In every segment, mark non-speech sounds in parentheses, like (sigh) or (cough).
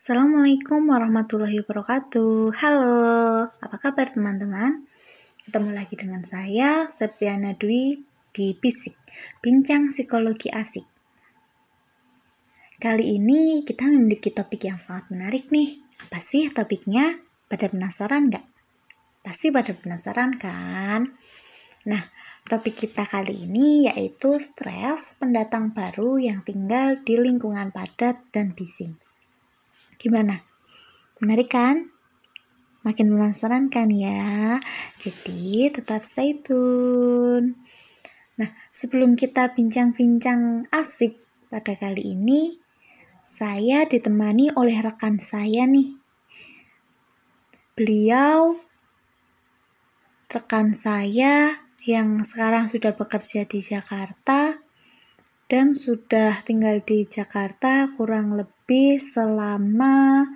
Assalamualaikum warahmatullahi wabarakatuh. Halo, apa kabar teman-teman? Ketemu lagi dengan saya, Septiana Dwi di Bisik, Bincang Psikologi Asik. Kali ini kita memiliki topik yang sangat menarik nih. Apa sih topiknya? Pada penasaran nggak? Pasti pada penasaran kan? Nah, topik kita kali ini yaitu stres pendatang baru yang tinggal di lingkungan padat dan bising. Gimana? Menarik kan? Makin penasaran kan ya? Jadi tetap stay tune. Nah, sebelum kita bincang-bincang asik pada kali ini, saya ditemani oleh rekan saya nih. Beliau rekan saya yang sekarang sudah bekerja di Jakarta dan sudah tinggal di Jakarta kurang lebih selama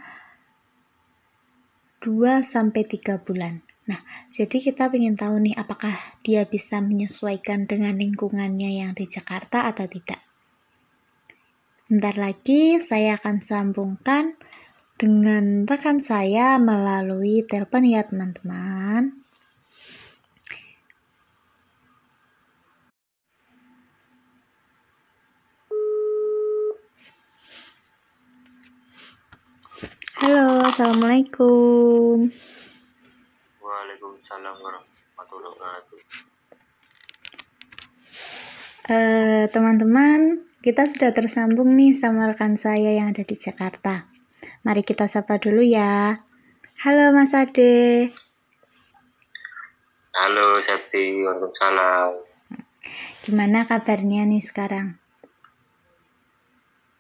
2 sampai 3 bulan. Nah, jadi kita ingin tahu nih apakah dia bisa menyesuaikan dengan lingkungannya yang di Jakarta atau tidak. Bentar lagi saya akan sambungkan dengan rekan saya melalui telepon ya teman-teman. Halo, assalamualaikum. Waalaikumsalam warahmatullahi wabarakatuh. Uh, teman-teman, kita sudah tersambung nih sama rekan saya yang ada di Jakarta. Mari kita sapa dulu ya. Halo Mas Ade. Halo Septi, Waalaikumsalam. Gimana kabarnya nih sekarang?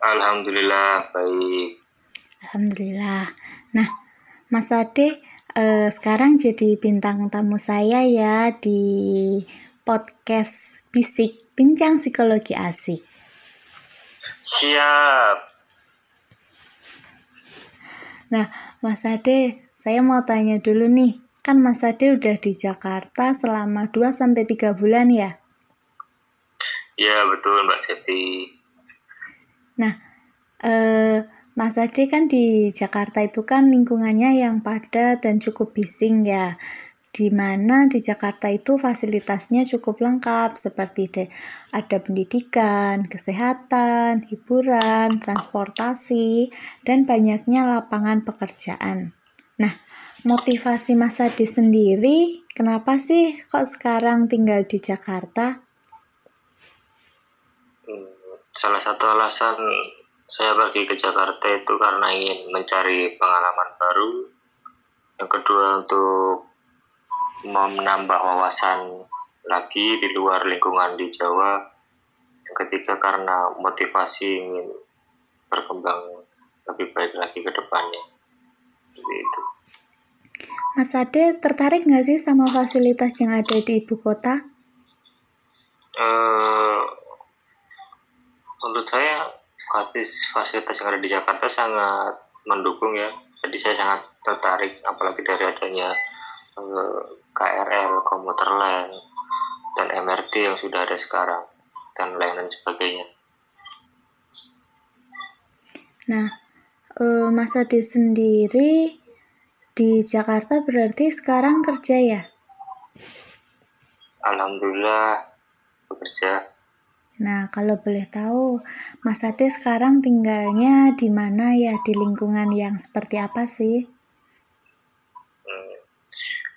Alhamdulillah baik. Alhamdulillah. Nah, Mas Ade eh, sekarang jadi bintang tamu saya ya di podcast Bisik Bincang Psikologi Asik. Siap. Nah, Mas Ade, saya mau tanya dulu nih. Kan Mas Ade udah di Jakarta selama 2 sampai 3 bulan ya? Ya, betul Mbak Seti. Nah, eh Mas Ade kan di Jakarta itu kan lingkungannya yang padat dan cukup bising ya. Di mana di Jakarta itu fasilitasnya cukup lengkap seperti de, ada pendidikan, kesehatan, hiburan, transportasi, dan banyaknya lapangan pekerjaan. Nah, motivasi Mas Ade sendiri, kenapa sih kok sekarang tinggal di Jakarta? Hmm, salah satu alasan saya pergi ke Jakarta itu karena ingin mencari pengalaman baru. Yang kedua untuk menambah wawasan lagi di luar lingkungan di Jawa. Yang ketiga karena motivasi ingin berkembang lebih baik lagi ke depannya. Jadi itu. Mas Ade tertarik nggak sih sama fasilitas yang ada di ibu kota? Uh, menurut saya fasilitas yang ada di Jakarta sangat mendukung ya jadi saya sangat tertarik apalagi dari adanya eh, KRL, komuter lain dan MRT yang sudah ada sekarang dan lain-lain sebagainya. Nah, uh, Mas Adi sendiri di Jakarta berarti sekarang kerja ya? Alhamdulillah bekerja Nah, kalau boleh tahu, Mas Ade sekarang tinggalnya di mana ya? Di lingkungan yang seperti apa sih? Hmm.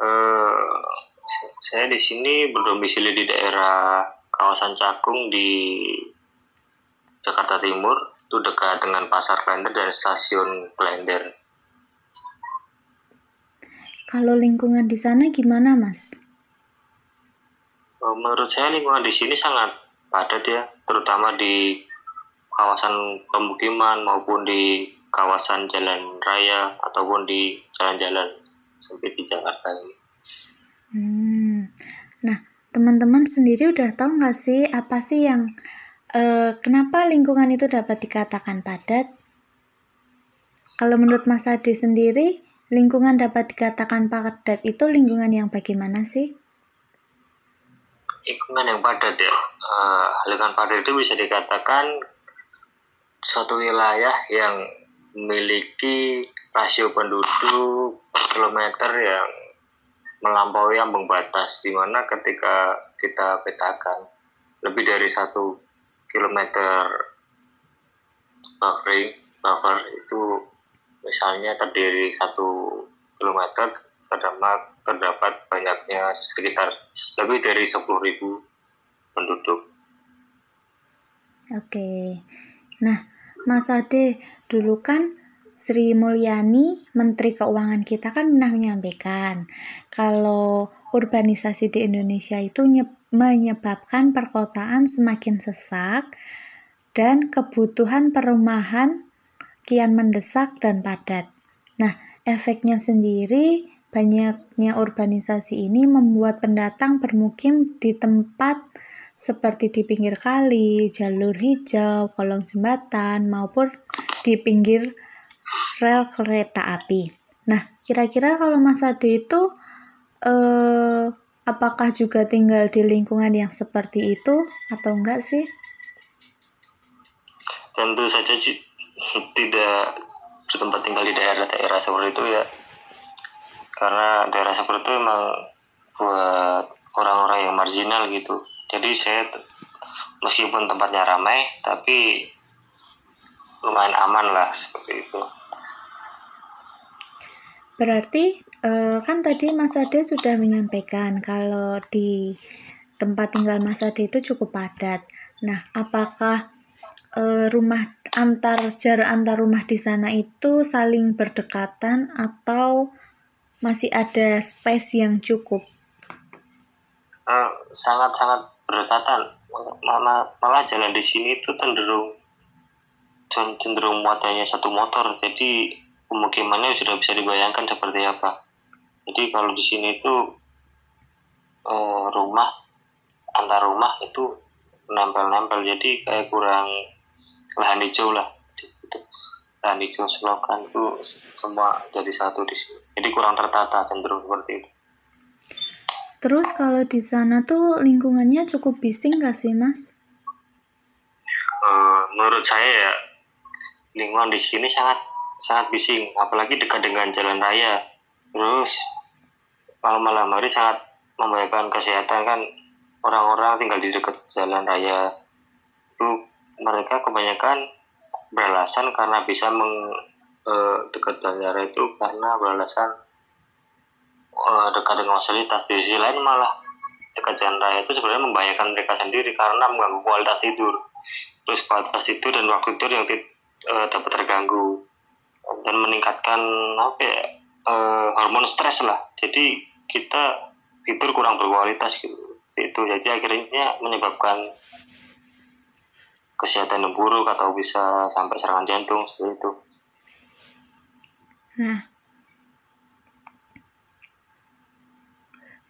Uh, saya di sini berdomisili di daerah kawasan Cakung di Jakarta Timur, itu dekat dengan Pasar Klender dan Stasiun Klender. Kalau lingkungan di sana gimana, Mas? Eh, menurut saya lingkungan di sini sangat padat ya, terutama di kawasan pemukiman maupun di kawasan jalan raya ataupun di jalan-jalan sempit di Jakarta ini. Hmm. Nah, teman-teman sendiri udah tahu nggak sih apa sih yang uh, kenapa lingkungan itu dapat dikatakan padat? Kalau menurut Mas Adi sendiri, lingkungan dapat dikatakan padat itu lingkungan yang bagaimana sih? Lingkungan yang padat ya. Uh, lingkungan padat itu bisa dikatakan suatu wilayah yang memiliki rasio penduduk per kilometer yang melampaui ambang batas di mana ketika kita petakan lebih dari satu kilometer buffering buffer itu misalnya terdiri satu kilometer terdapat terdapat banyaknya sekitar lebih dari 10.000 penduduk. Oke. Nah, Mas Ade, dulu kan Sri Mulyani, Menteri Keuangan kita kan pernah menyampaikan kalau urbanisasi di Indonesia itu menyebabkan perkotaan semakin sesak dan kebutuhan perumahan kian mendesak dan padat. Nah, efeknya sendiri banyaknya urbanisasi ini membuat pendatang bermukim di tempat seperti di pinggir kali, jalur hijau, kolong jembatan, maupun di pinggir rel kereta api. Nah, kira-kira kalau Mas Ade itu eh, apakah juga tinggal di lingkungan yang seperti itu atau enggak sih? Tentu saja tidak bertempat tinggal di daerah-daerah seperti itu ya. Karena daerah seperti itu memang buat orang-orang yang marginal gitu. Jadi saya meskipun tempatnya ramai tapi lumayan aman lah seperti itu. Berarti uh, kan tadi Mas Ade sudah menyampaikan kalau di tempat tinggal Mas Ade itu cukup padat. Nah, apakah uh, rumah antar jarak antar rumah di sana itu saling berdekatan atau masih ada space yang cukup? Eh, sangat-sangat uh, berdekatan. Malah, malah jalan di sini itu cenderung cenderung muatannya satu motor. Jadi pemukimannya sudah bisa dibayangkan seperti apa. Jadi kalau di sini itu eh, rumah antar rumah itu nempel-nempel jadi kayak kurang lahan hijau lah. Lahan hijau selokan itu semua jadi satu di sini jadi kurang tertata cenderung seperti itu. Terus kalau di sana tuh lingkungannya cukup bising gak sih mas? Uh, menurut saya ya lingkungan di sini sangat sangat bising. Apalagi dekat dengan jalan raya. Terus kalau malam hari sangat membahayakan kesehatan. Kan orang-orang tinggal di dekat jalan raya. Itu mereka kebanyakan beralasan karena bisa meng eh, dekat raya itu karena beralasan eh, dekat dengan fasilitas. Di sisi lain malah dekat raya itu sebenarnya membahayakan mereka sendiri karena mengganggu kualitas tidur. Terus kualitas tidur dan waktu tidur yang eh, dapat terganggu dan meningkatkan apa ya uh, hormon stres lah. Jadi kita tidur kurang berkualitas gitu. Itu. Jadi akhirnya menyebabkan kesehatan yang buruk atau bisa sampai serangan jantung seperti itu. Nah.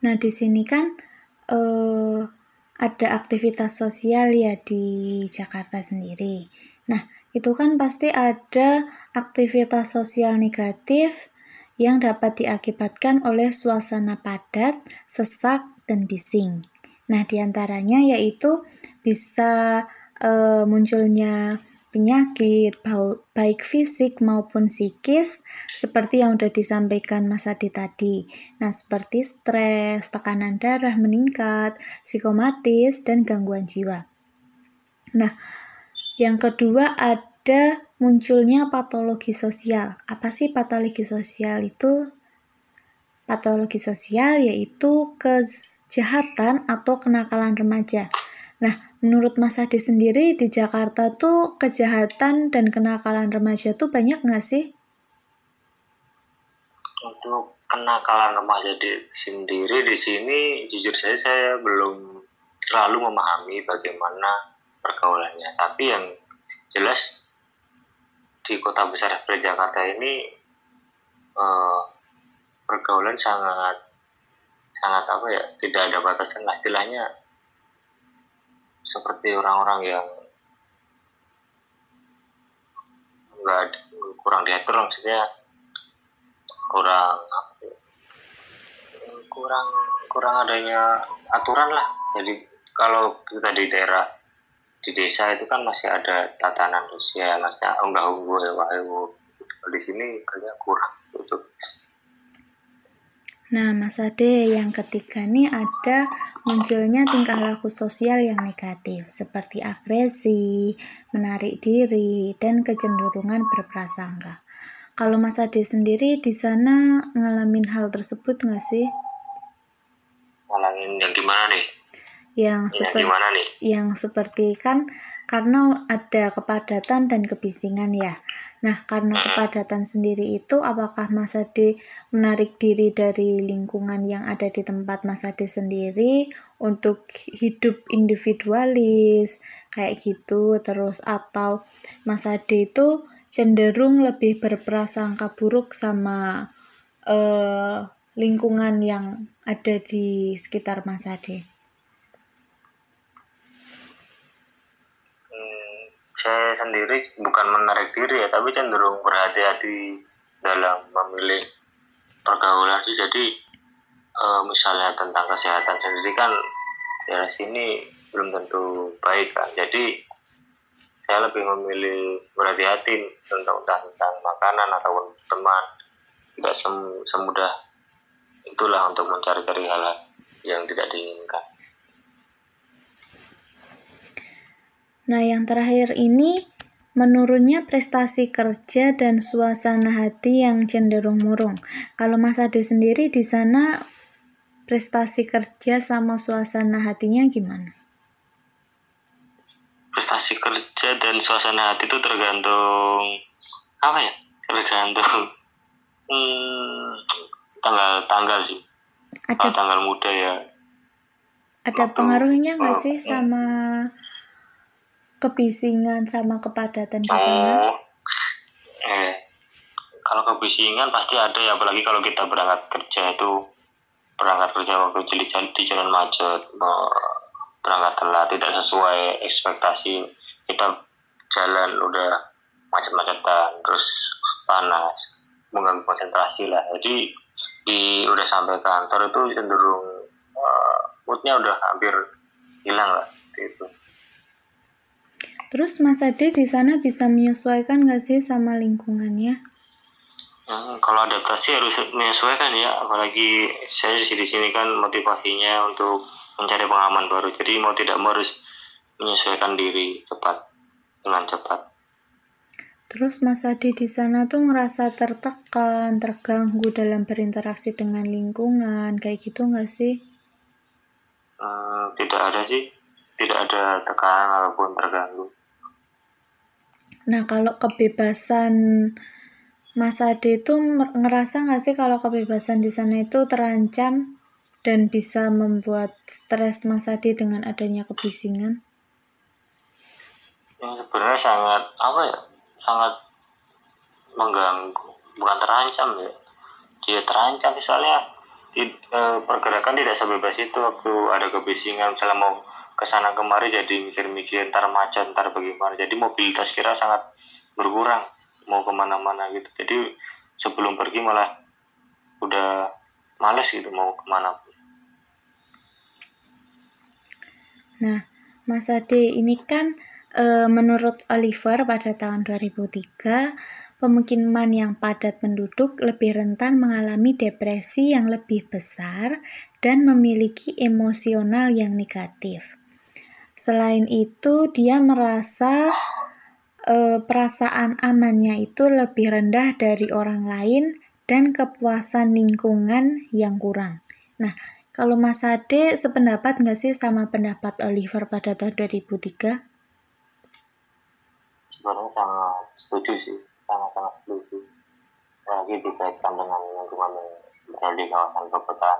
Nah di sini kan uh, ada aktivitas sosial ya di Jakarta sendiri. Nah itu kan pasti ada aktivitas sosial negatif yang dapat diakibatkan oleh suasana padat, sesak, dan bising. Nah, di antaranya yaitu bisa e, munculnya penyakit baik fisik maupun psikis seperti yang sudah disampaikan Mas Adi tadi. Nah, seperti stres, tekanan darah meningkat, psikomatis, dan gangguan jiwa. Nah, yang kedua ada munculnya patologi sosial. Apa sih patologi sosial itu? Patologi sosial yaitu kejahatan atau kenakalan remaja. Nah, menurut Mas Adi sendiri di Jakarta tuh kejahatan dan kenakalan remaja tuh banyak nggak sih? Untuk kenakalan remaja di sendiri di sini jujur saya saya belum terlalu memahami bagaimana pergaulannya tapi yang jelas di kota besar seperti Jakarta ini eh, pergaulan sangat sangat apa ya tidak ada batasan lah istilahnya seperti orang-orang yang enggak kurang diatur maksudnya kurang ya, kurang kurang adanya aturan lah. Jadi kalau kita di daerah di desa itu kan masih ada tatanan sosial maksudnya enggak unggul hewa kalau di sini kayaknya kurang tutup Nah, Mas Ade, yang ketiga nih ada munculnya tingkah laku sosial yang negatif, seperti agresi, menarik diri, dan kecenderungan berprasangka. Kalau Mas Ade sendiri di sana ngalamin hal tersebut nggak sih? Ngalamin yang gimana nih? Yang Yang seperti gimana nih? yang seperti kan karena ada kepadatan dan kebisingan ya. Nah, karena kepadatan sendiri itu apakah Mas Ade menarik diri dari lingkungan yang ada di tempat Mas Ade sendiri untuk hidup individualis kayak gitu terus atau Mas Ade itu cenderung lebih berprasangka buruk sama eh, lingkungan yang ada di sekitar Mas Ade? Hmm, saya sendiri bukan menarik diri ya, tapi cenderung berhati-hati dalam memilih pergaulan sih. Jadi eh, misalnya tentang kesehatan sendiri kan ya sini belum tentu baik kan. Jadi saya lebih memilih berhati-hati tentang tentang makanan ataupun teman. Tidak sem- semudah itulah untuk mencari-cari hal yang tidak diinginkan. Nah, yang terakhir ini menurunnya prestasi kerja dan suasana hati yang cenderung murung. Kalau Mas Ade sendiri di sana prestasi kerja sama suasana hatinya gimana? prestasi kerja dan suasana hati itu tergantung apa ya tergantung (laughs) hmm, tanggal tanggal sih Ada tanggal muda ya ada waktu- pengaruhnya nggak oh, sih oh. sama kebisingan sama kepadatan di sana? oh. Eh kalau kebisingan pasti ada ya apalagi kalau kita berangkat kerja itu berangkat kerja waktu jalan, di jalan macet berangkat telat tidak sesuai ekspektasi kita jalan udah macet-macetan terus panas mengganggu konsentrasi lah. Jadi di udah sampai kantor itu cenderung uh, moodnya udah hampir hilang lah gitu Terus Mas Ade di sana bisa menyesuaikan nggak sih sama lingkungannya? Hmm, kalau adaptasi harus menyesuaikan ya, apalagi saya di sini kan motivasinya untuk mencari pengalaman baru. Jadi mau tidak mau harus menyesuaikan diri cepat dengan cepat. Terus Mas Ade di sana tuh ngerasa tertekan, terganggu dalam berinteraksi dengan lingkungan, kayak gitu nggak sih? Hmm, tidak ada sih, tidak ada tekanan ataupun terganggu. Nah, kalau kebebasan Mas Ade itu ngerasa nggak sih kalau kebebasan di sana itu terancam dan bisa membuat stres Mas Ade dengan adanya kebisingan? Yang sebenarnya sangat apa ya, sangat mengganggu, bukan terancam ya. Dia terancam misalnya di, eh, pergerakan tidak sebebas itu. Waktu ada kebisingan misalnya mau ke sana kemari jadi mikir-mikir ntar macet ntar bagaimana? Jadi mobilitas kira sangat berkurang mau ke mana-mana gitu. Jadi sebelum pergi malah udah males gitu mau ke mana pun. Nah, Mas Ade, ini kan eh, menurut Oliver pada tahun 2003, pemukiman yang padat penduduk lebih rentan mengalami depresi yang lebih besar dan memiliki emosional yang negatif. Selain itu, dia merasa eh, perasaan amannya itu lebih rendah dari orang lain dan kepuasan lingkungan yang kurang. Nah, kalau Mas Ade sependapat nggak sih sama pendapat Oliver pada tahun 2003? sebenarnya sangat setuju sih sangat-sangat setuju apalagi dikaitkan dengan lingkungan yang berada di kawasan perkotaan.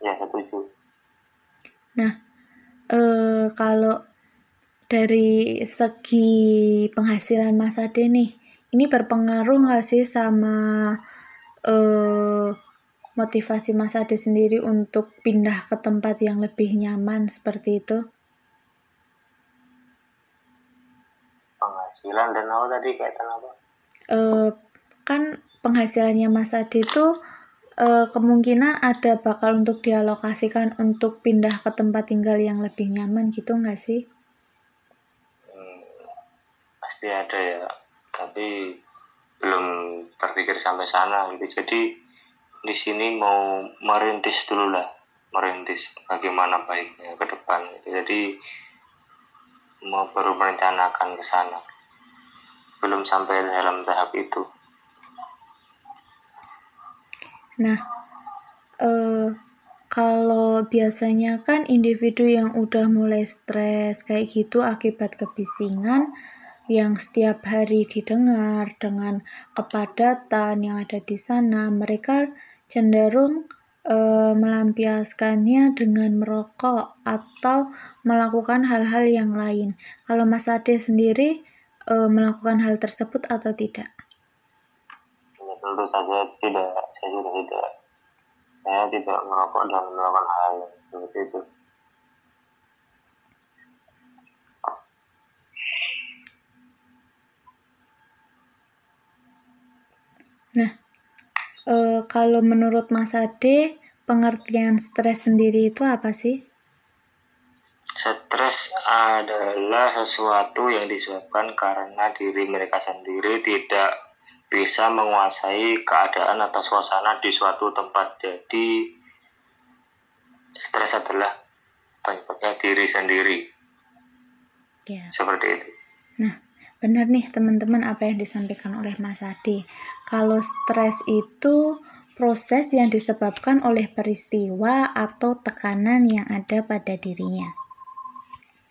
Ya setuju. Nah, eh, kalau dari segi penghasilan Mas Ade nih, ini berpengaruh nggak sih sama eh, motivasi Mas Ade sendiri untuk pindah ke tempat yang lebih nyaman seperti itu? Penghasilan dan apa tadi kaitan apa eh kan penghasilannya Mas Ade itu eh, kemungkinan ada bakal untuk dialokasikan untuk pindah ke tempat tinggal yang lebih nyaman gitu nggak sih? hmm, pasti ada ya. Tapi terpikir sampai sana gitu. Jadi di sini mau merintis dulu lah. Merintis bagaimana baiknya ke depan. Gitu. jadi mau baru merencanakan ke sana belum sampai dalam tahap itu nah uh, kalau biasanya kan individu yang udah mulai stres kayak gitu akibat kebisingan yang setiap hari didengar dengan kepadatan yang ada di sana, mereka cenderung e, melampiaskannya dengan merokok atau melakukan hal-hal yang lain. Kalau Mas Ade sendiri e, melakukan hal tersebut atau tidak? Ya, tentu saja tidak, saya juga tidak saya tidak merokok dan melakukan hal seperti itu Nah, e, kalau menurut Mas Ade, pengertian stres sendiri itu apa sih? Stres adalah sesuatu yang disebabkan karena diri mereka sendiri tidak bisa menguasai keadaan atau suasana di suatu tempat. Jadi stres adalah penyebabnya diri sendiri. Ya. Seperti itu. Nah, benar nih teman-teman apa yang disampaikan oleh Mas Adi. Kalau stres itu proses yang disebabkan oleh peristiwa atau tekanan yang ada pada dirinya.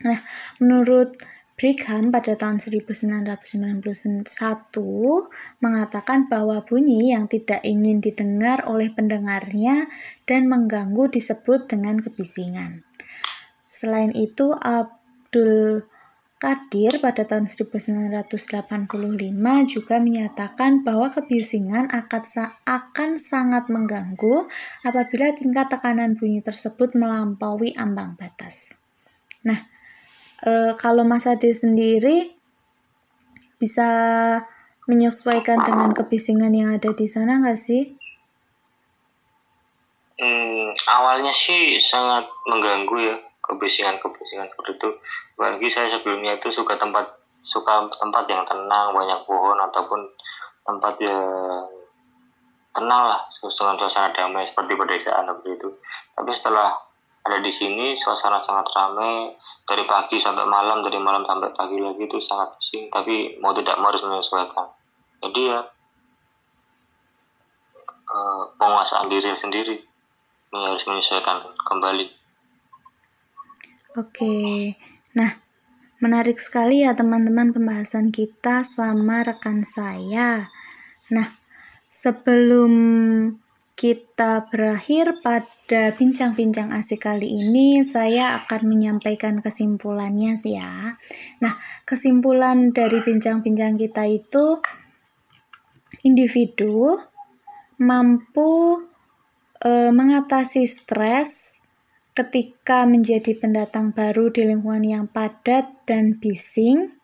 Nah, menurut Brigham pada tahun 1991 mengatakan bahwa bunyi yang tidak ingin didengar oleh pendengarnya dan mengganggu disebut dengan kebisingan. Selain itu, Abdul Qadir pada tahun 1985 juga menyatakan bahwa kebisingan akan, akan sangat mengganggu apabila tingkat tekanan bunyi tersebut melampaui ambang batas. Nah, e, kalau Mas Ade sendiri bisa menyesuaikan dengan kebisingan yang ada di sana nggak sih? Hmm, awalnya sih sangat mengganggu ya kebisingan-kebisingan seperti itu. Bagi saya sebelumnya itu suka tempat suka tempat yang tenang, banyak pohon ataupun tempat yang tenang lah, dengan suasana damai seperti pedesaan seperti itu. Tapi setelah ada di sini suasana sangat ramai dari pagi sampai malam dari malam sampai pagi lagi itu sangat pusing tapi mau tidak mau harus menyesuaikan. Jadi ya uh, penguasaan diri sendiri harus menyesuaikan kembali. Oke. Nah menarik sekali ya teman-teman pembahasan kita sama rekan saya. Nah sebelum kita berakhir pada bincang-bincang asik kali ini, saya akan menyampaikan kesimpulannya sih ya. Nah, kesimpulan dari bincang-bincang kita itu individu mampu e, mengatasi stres ketika menjadi pendatang baru di lingkungan yang padat dan bising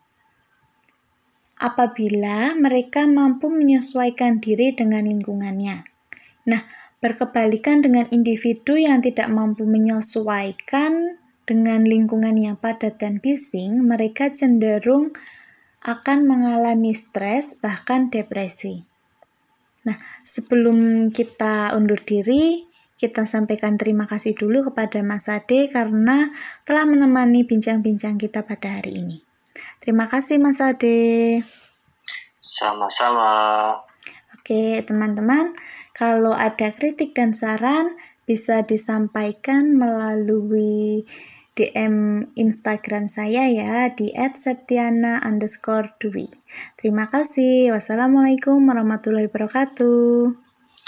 apabila mereka mampu menyesuaikan diri dengan lingkungannya. Nah, berkebalikan dengan individu yang tidak mampu menyesuaikan dengan lingkungan yang padat dan bising, mereka cenderung akan mengalami stres bahkan depresi. Nah, sebelum kita undur diri, kita sampaikan terima kasih dulu kepada Mas Ade karena telah menemani bincang-bincang kita pada hari ini. Terima kasih Mas Ade. Sama-sama. Oke, teman-teman. Kalau ada kritik dan saran, bisa disampaikan melalui DM Instagram saya ya di @septiana underscore Dwi. Terima kasih. Wassalamualaikum warahmatullahi wabarakatuh.